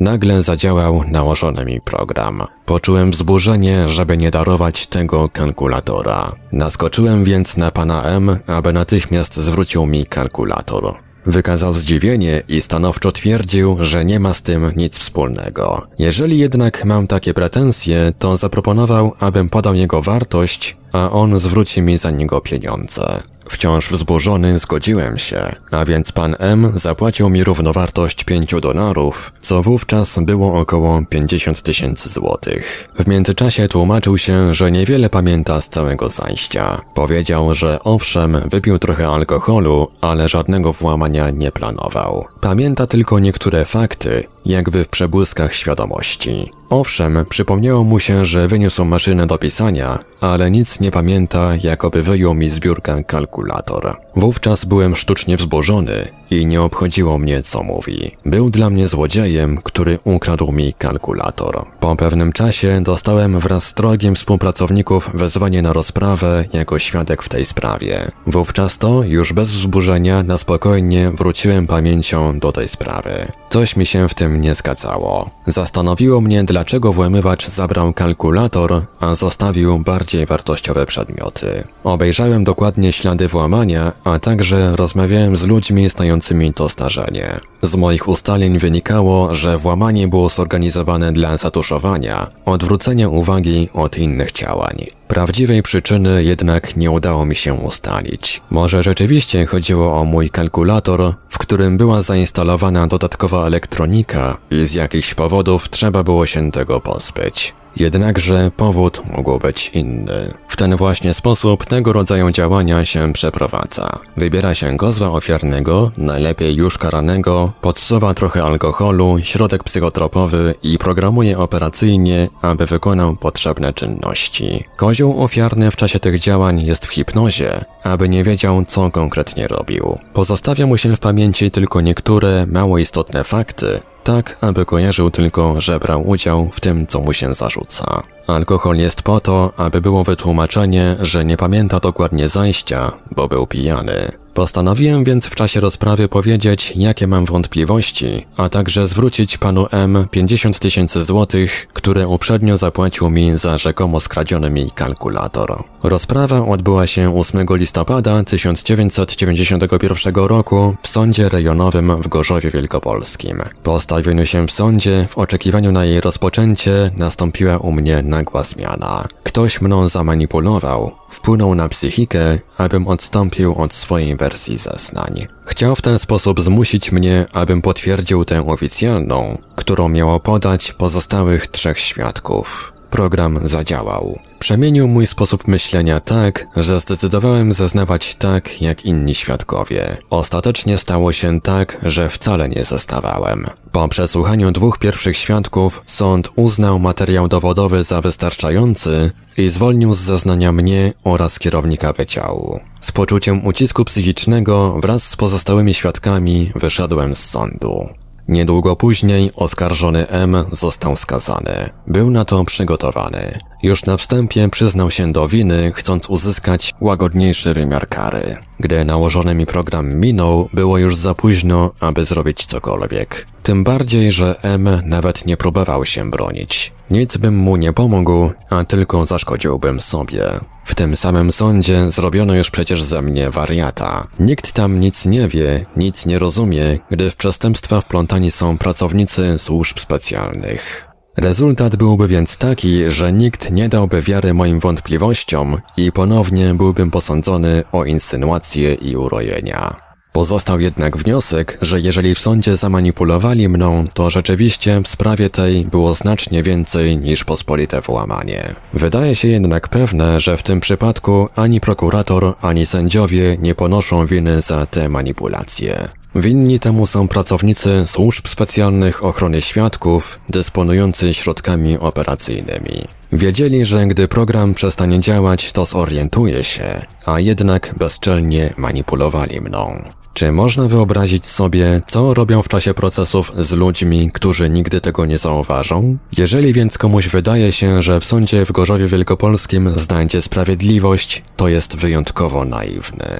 Nagle zadziałał nałożony mi program. Poczułem wzburzenie, żeby nie darować tego kalkulatora. Naskoczyłem więc na pana M, aby natychmiast zwrócił mi kalkulator. Wykazał zdziwienie i stanowczo twierdził, że nie ma z tym nic wspólnego. Jeżeli jednak mam takie pretensje, to zaproponował, abym podał jego wartość, a on zwróci mi za niego pieniądze. Wciąż wzburzony zgodziłem się, a więc pan M zapłacił mi równowartość 5 dolarów, co wówczas było około 50 tysięcy złotych. W międzyczasie tłumaczył się, że niewiele pamięta z całego zajścia. Powiedział, że owszem, wypił trochę alkoholu, ale żadnego włamania nie planował. Pamięta tylko niektóre fakty, jakby w przebłyskach świadomości. Owszem, przypomniało mu się, że wyniósł maszynę do pisania, ale nic nie pamięta, jakoby wyjął mi z biurka kalkulator. Wówczas byłem sztucznie wzburzony i nie obchodziło mnie, co mówi. Był dla mnie złodziejem, który ukradł mi kalkulator. Po pewnym czasie dostałem wraz z trogiem współpracowników wezwanie na rozprawę jako świadek w tej sprawie. Wówczas to, już bez wzburzenia, na spokojnie wróciłem pamięcią do tej sprawy. Coś mi się w tym nie zgadzało. Zastanowiło mnie, dlaczego włamywacz zabrał kalkulator, a zostawił bardziej wartościowe przedmioty. Obejrzałem dokładnie ślady włamania, a także rozmawiałem z ludźmi znającymi to starzenie. Z moich ustaleń wynikało, że włamanie było zorganizowane dla zatuszowania, odwrócenia uwagi od innych działań. Prawdziwej przyczyny jednak nie udało mi się ustalić. Może rzeczywiście chodziło o mój kalkulator, w którym była zainstalowana dodatkowa elektronika i z jakichś powodów trzeba było się tego pozbyć. Jednakże powód mógł być inny. W ten właśnie sposób tego rodzaju działania się przeprowadza. Wybiera się kozła ofiarnego, najlepiej już karanego, podsuwa trochę alkoholu, środek psychotropowy i programuje operacyjnie, aby wykonał potrzebne czynności. Kozioł ofiarny w czasie tych działań jest w hipnozie, aby nie wiedział, co konkretnie robił. Pozostawia mu się w pamięci tylko niektóre mało istotne fakty, tak aby kojarzył tylko, że brał udział w tym, co mu się zarzuca. Alkohol jest po to, aby było wytłumaczenie, że nie pamięta dokładnie zajścia, bo był pijany. Postanowiłem więc w czasie rozprawy powiedzieć, jakie mam wątpliwości, a także zwrócić panu M 50 tysięcy złotych, które uprzednio zapłacił mi za rzekomo skradziony mi kalkulator. Rozprawa odbyła się 8 listopada 1991 roku w sądzie rejonowym w Gorzowie Wielkopolskim. Po stawieniu się w sądzie, w oczekiwaniu na jej rozpoczęcie, nastąpiła u mnie nagła zmiana. Ktoś mną zamanipulował, wpłynął na psychikę, abym odstąpił od swojej wersji zeznań. Chciał w ten sposób zmusić mnie, abym potwierdził tę oficjalną, którą miało podać pozostałych trzech świadków. Program zadziałał. Przemienił mój sposób myślenia tak, że zdecydowałem zeznawać tak, jak inni świadkowie. Ostatecznie stało się tak, że wcale nie zeznawałem. Po przesłuchaniu dwóch pierwszych świadków, sąd uznał materiał dowodowy za wystarczający i zwolnił z zeznania mnie oraz kierownika wyciału. Z poczuciem ucisku psychicznego wraz z pozostałymi świadkami wyszedłem z sądu. Niedługo później oskarżony M został skazany. Był na to przygotowany. Już na wstępie przyznał się do winy, chcąc uzyskać łagodniejszy wymiar kary. Gdy nałożony mi program minął, było już za późno, aby zrobić cokolwiek. Tym bardziej, że M nawet nie próbował się bronić. Nic bym mu nie pomógł, a tylko zaszkodziłbym sobie. W tym samym sądzie zrobiono już przecież ze mnie wariata. Nikt tam nic nie wie, nic nie rozumie, gdy w przestępstwa wplątani są pracownicy służb specjalnych. Rezultat byłby więc taki, że nikt nie dałby wiary moim wątpliwościom i ponownie byłbym posądzony o insynuacje i urojenia. Pozostał jednak wniosek, że jeżeli w sądzie zamanipulowali mną, to rzeczywiście w sprawie tej było znacznie więcej niż pospolite włamanie. Wydaje się jednak pewne, że w tym przypadku ani prokurator, ani sędziowie nie ponoszą winy za te manipulacje. Winni temu są pracownicy służb specjalnych ochrony świadków, dysponujący środkami operacyjnymi. Wiedzieli, że gdy program przestanie działać, to zorientuje się, a jednak bezczelnie manipulowali mną. Czy można wyobrazić sobie, co robią w czasie procesów z ludźmi, którzy nigdy tego nie zauważą? Jeżeli więc komuś wydaje się, że w sądzie w Gorzowie Wielkopolskim znajdzie sprawiedliwość, to jest wyjątkowo naiwny.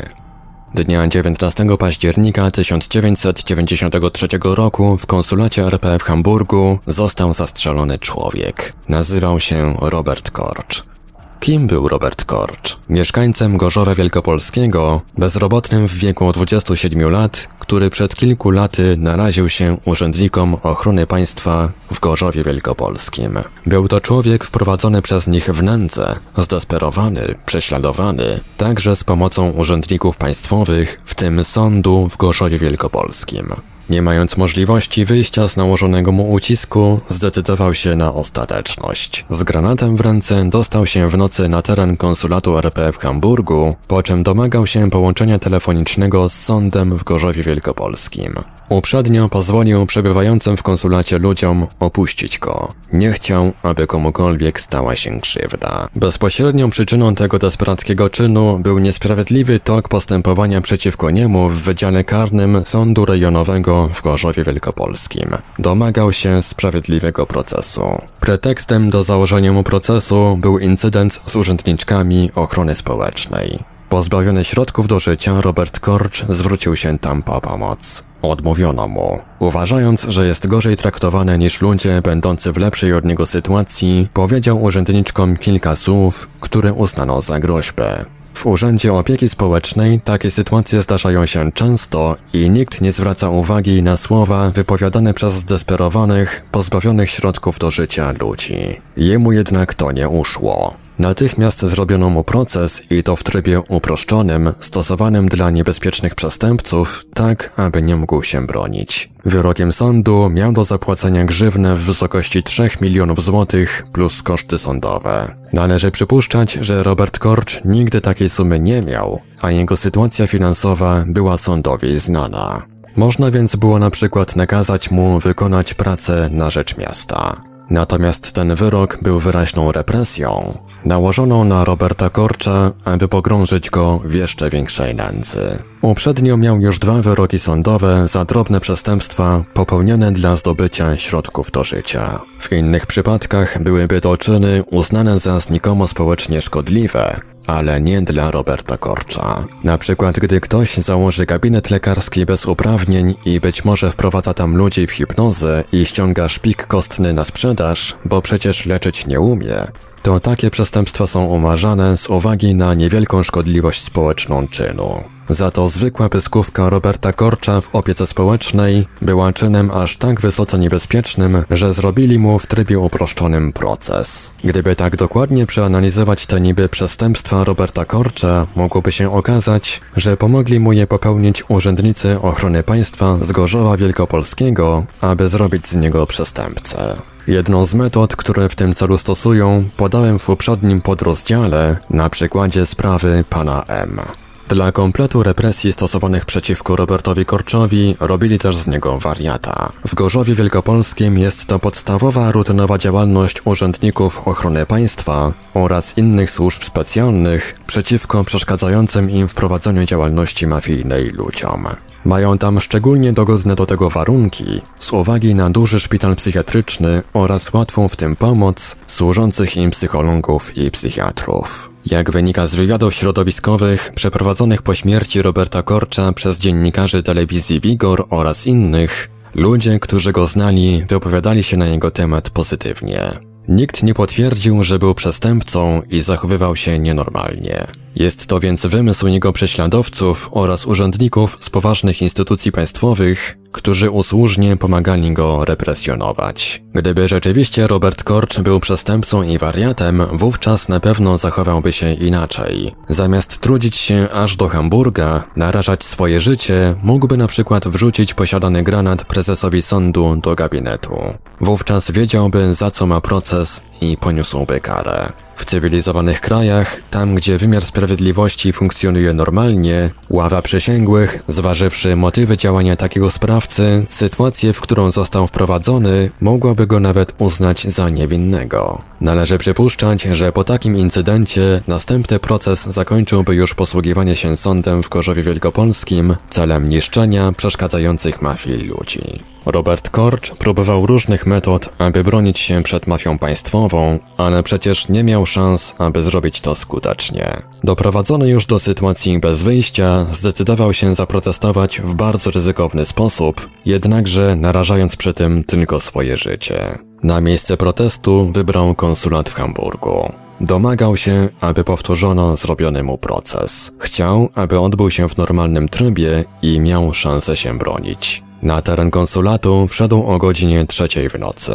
Dnia 19 października 1993 roku w konsulacie RP w Hamburgu został zastrzelony człowiek. Nazywał się Robert Korcz. Kim był Robert Korcz? Mieszkańcem Gorzowa Wielkopolskiego, bezrobotnym w wieku 27 lat, który przed kilku laty naraził się urzędnikom ochrony państwa w Gorzowie Wielkopolskim. Był to człowiek wprowadzony przez nich w nędzę, zdesperowany, prześladowany, także z pomocą urzędników państwowych, w tym sądu w Gorzowie Wielkopolskim. Nie mając możliwości wyjścia z nałożonego mu ucisku, zdecydował się na ostateczność. Z granatem w ręce dostał się w nocy na teren konsulatu RP w Hamburgu, po czym domagał się połączenia telefonicznego z sądem w Gorzowie Wielkopolskim. Uprzednio pozwolił przebywającym w konsulacie ludziom opuścić go. Nie chciał, aby komukolwiek stała się krzywda. Bezpośrednią przyczyną tego desperackiego czynu był niesprawiedliwy tok postępowania przeciwko niemu w Wydziale Karnym Sądu Rejonowego w Gorzowie Wielkopolskim. Domagał się sprawiedliwego procesu. Pretekstem do założenia mu procesu był incydent z urzędniczkami ochrony społecznej. Pozbawiony środków do życia, Robert Korcz zwrócił się tam po pomoc. Odmówiono mu. Uważając, że jest gorzej traktowany niż ludzie będący w lepszej od niego sytuacji, powiedział urzędniczkom kilka słów, które uznano za groźbę. W Urzędzie Opieki Społecznej takie sytuacje zdarzają się często i nikt nie zwraca uwagi na słowa wypowiadane przez zdesperowanych, pozbawionych środków do życia ludzi. Jemu jednak to nie uszło. Natychmiast zrobiono mu proces i to w trybie uproszczonym, stosowanym dla niebezpiecznych przestępców, tak aby nie mógł się bronić. Wyrokiem sądu miał do zapłacenia grzywnę w wysokości 3 milionów złotych plus koszty sądowe. Należy przypuszczać, że Robert Korcz nigdy takiej sumy nie miał, a jego sytuacja finansowa była sądowi znana. Można więc było na przykład nakazać mu wykonać pracę na rzecz miasta. Natomiast ten wyrok był wyraźną represją, nałożoną na Roberta Korcza, aby pogrążyć go w jeszcze większej nędzy. Uprzednio miał już dwa wyroki sądowe za drobne przestępstwa popełnione dla zdobycia środków do życia. W innych przypadkach byłyby to czyny uznane za znikomo społecznie szkodliwe, ale nie dla Roberta Korcza. Na przykład, gdy ktoś założy gabinet lekarski bez uprawnień i być może wprowadza tam ludzi w hipnozę i ściąga szpik kostny na sprzedaż, bo przecież leczyć nie umie, to takie przestępstwa są umarzane z uwagi na niewielką szkodliwość społeczną czynu. Za to zwykła pyskówka Roberta Korcza w opiece społecznej była czynem aż tak wysoce niebezpiecznym, że zrobili mu w trybie uproszczonym proces. Gdyby tak dokładnie przeanalizować te niby przestępstwa Roberta Korcza, mogłoby się okazać, że pomogli mu je popełnić urzędnicy ochrony państwa z Gorzowa Wielkopolskiego, aby zrobić z niego przestępcę. Jedną z metod, które w tym celu stosują, podałem w poprzednim podrozdziale na przykładzie sprawy pana M. Dla kompletu represji stosowanych przeciwko Robertowi Korczowi robili też z niego wariata. W Gorzowie Wielkopolskim jest to podstawowa rutynowa działalność urzędników ochrony państwa oraz innych służb specjalnych przeciwko przeszkadzającym im w prowadzeniu działalności mafijnej ludziom. Mają tam szczególnie dogodne do tego warunki, z uwagi na duży szpital psychiatryczny oraz łatwą w tym pomoc służących im psychologów i psychiatrów. Jak wynika z wywiadów środowiskowych przeprowadzonych po śmierci Roberta Korcza przez dziennikarzy telewizji Wigor oraz innych, ludzie, którzy go znali, wypowiadali się na jego temat pozytywnie. Nikt nie potwierdził, że był przestępcą i zachowywał się nienormalnie. Jest to więc wymysł jego prześladowców oraz urzędników z poważnych instytucji państwowych, którzy usłużnie pomagali go represjonować. Gdyby rzeczywiście Robert Korcz był przestępcą i wariatem, wówczas na pewno zachowałby się inaczej. Zamiast trudzić się aż do Hamburga, narażać swoje życie, mógłby na przykład wrzucić posiadany granat prezesowi sądu do gabinetu. Wówczas wiedziałby za co ma proces i poniósłby karę. W cywilizowanych krajach, tam gdzie wymiar sprawiedliwości funkcjonuje normalnie, ława przysięgłych, zważywszy motywy działania takiego sprawcy, sytuację, w którą został wprowadzony, mogłaby go nawet uznać za niewinnego. Należy przypuszczać, że po takim incydencie następny proces zakończyłby już posługiwanie się sądem w Korzowie Wielkopolskim celem niszczenia przeszkadzających mafii ludzi. Robert Korcz próbował różnych metod, aby bronić się przed mafią państwową, ale przecież nie miał szans, aby zrobić to skutecznie. Doprowadzony już do sytuacji bez wyjścia, zdecydował się zaprotestować w bardzo ryzykowny sposób, jednakże narażając przy tym tylko swoje życie. Na miejsce protestu wybrał konsulat w Hamburgu. Domagał się, aby powtórzono zrobiony mu proces. Chciał, aby odbył się w normalnym trybie i miał szansę się bronić. Na teren konsulatu wszedł o godzinie trzeciej w nocy.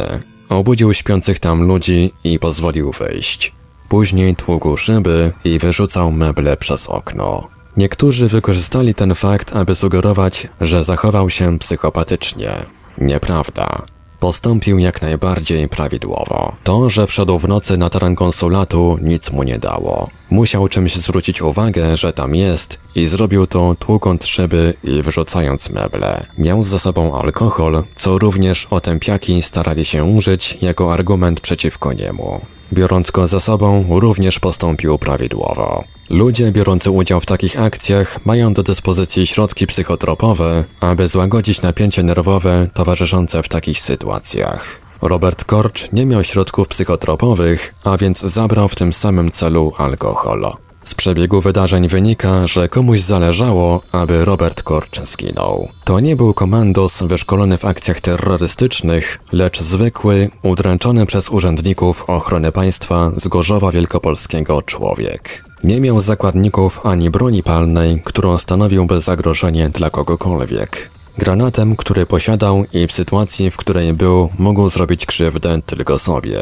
Obudził śpiących tam ludzi i pozwolił wyjść. Później tłukł szyby i wyrzucał meble przez okno. Niektórzy wykorzystali ten fakt, aby sugerować, że zachował się psychopatycznie. Nieprawda. Postąpił jak najbardziej prawidłowo. To, że wszedł w nocy na teren konsulatu, nic mu nie dało. Musiał czymś zwrócić uwagę, że tam jest i zrobił to tłukąc szyby i wyrzucając meble. Miał za sobą alkohol, co również otępiaki starali się użyć jako argument przeciwko niemu. Biorąc go za sobą, również postąpił prawidłowo. Ludzie biorący udział w takich akcjach mają do dyspozycji środki psychotropowe, aby złagodzić napięcie nerwowe towarzyszące w takich sytuacjach. Robert Korcz nie miał środków psychotropowych, a więc zabrał w tym samym celu alkohol. Z przebiegu wydarzeń wynika, że komuś zależało, aby Robert Korcz zginął. To nie był komandos wyszkolony w akcjach terrorystycznych, lecz zwykły, udręczony przez urzędników ochrony państwa z Gorzowa Wielkopolskiego człowiek. Nie miał zakładników ani broni palnej, którą stanowiłby zagrożenie dla kogokolwiek. Granatem, który posiadał i w sytuacji, w której był, mógł zrobić krzywdę tylko sobie.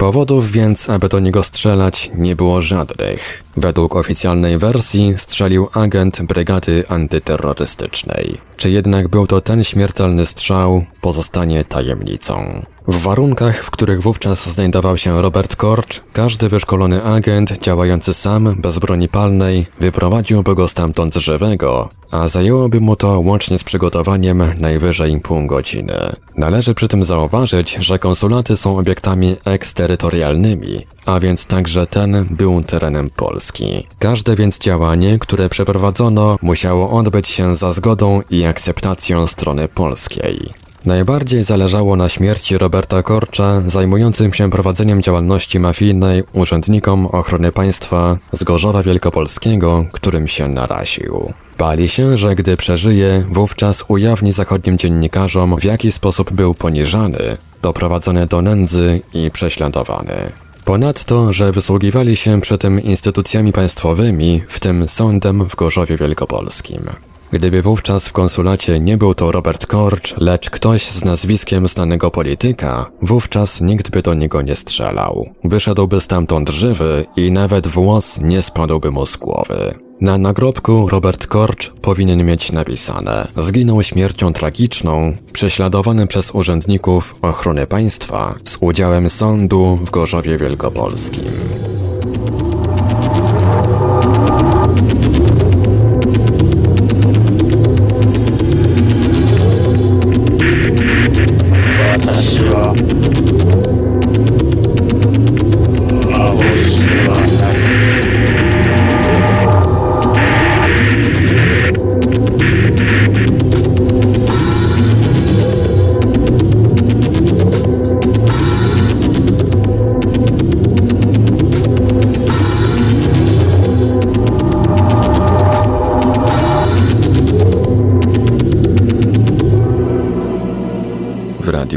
Powodów więc, aby do niego strzelać, nie było żadnych. Według oficjalnej wersji strzelił agent brygady antyterrorystycznej. Czy jednak był to ten śmiertelny strzał, pozostanie tajemnicą. W warunkach, w których wówczas znajdował się Robert Korcz, każdy wyszkolony agent działający sam, bez broni palnej, wyprowadziłby go stamtąd żywego, a zajęłoby mu to łącznie z przygotowaniem najwyżej pół godziny. Należy przy tym zauważyć, że konsulaty są obiektami eksterytorialnymi, a więc także ten był terenem Polski. Każde więc działanie, które przeprowadzono, musiało odbyć się za zgodą i akceptacją strony polskiej. Najbardziej zależało na śmierci Roberta Korcza, zajmującym się prowadzeniem działalności mafijnej urzędnikom ochrony państwa z Gorzowa Wielkopolskiego, którym się naraził. Bali się, że gdy przeżyje, wówczas ujawni zachodnim dziennikarzom, w jaki sposób był poniżany, doprowadzony do nędzy i prześladowany. Ponadto, że wysługiwali się przy tym instytucjami państwowymi, w tym sądem w Gorzowie Wielkopolskim. Gdyby wówczas w konsulacie nie był to Robert Korcz, lecz ktoś z nazwiskiem znanego polityka, wówczas nikt by do niego nie strzelał. Wyszedłby stamtąd żywy i nawet włos nie spadłby mu z głowy. Na nagrobku Robert Korcz powinien mieć napisane Zginął śmiercią tragiczną, prześladowany przez urzędników ochrony państwa z udziałem sądu w Gorzowie Wielkopolskim.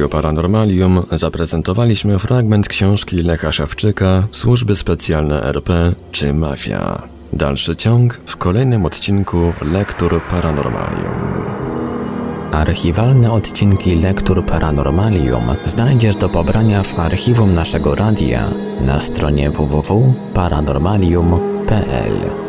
Paranormalium zaprezentowaliśmy fragment książki Lecha Szewczyka Służby Specjalne RP czy Mafia. Dalszy ciąg w kolejnym odcinku Lektur Paranormalium. Archiwalne odcinki Lektur Paranormalium znajdziesz do pobrania w archiwum naszego radia na stronie www.paranormalium.pl.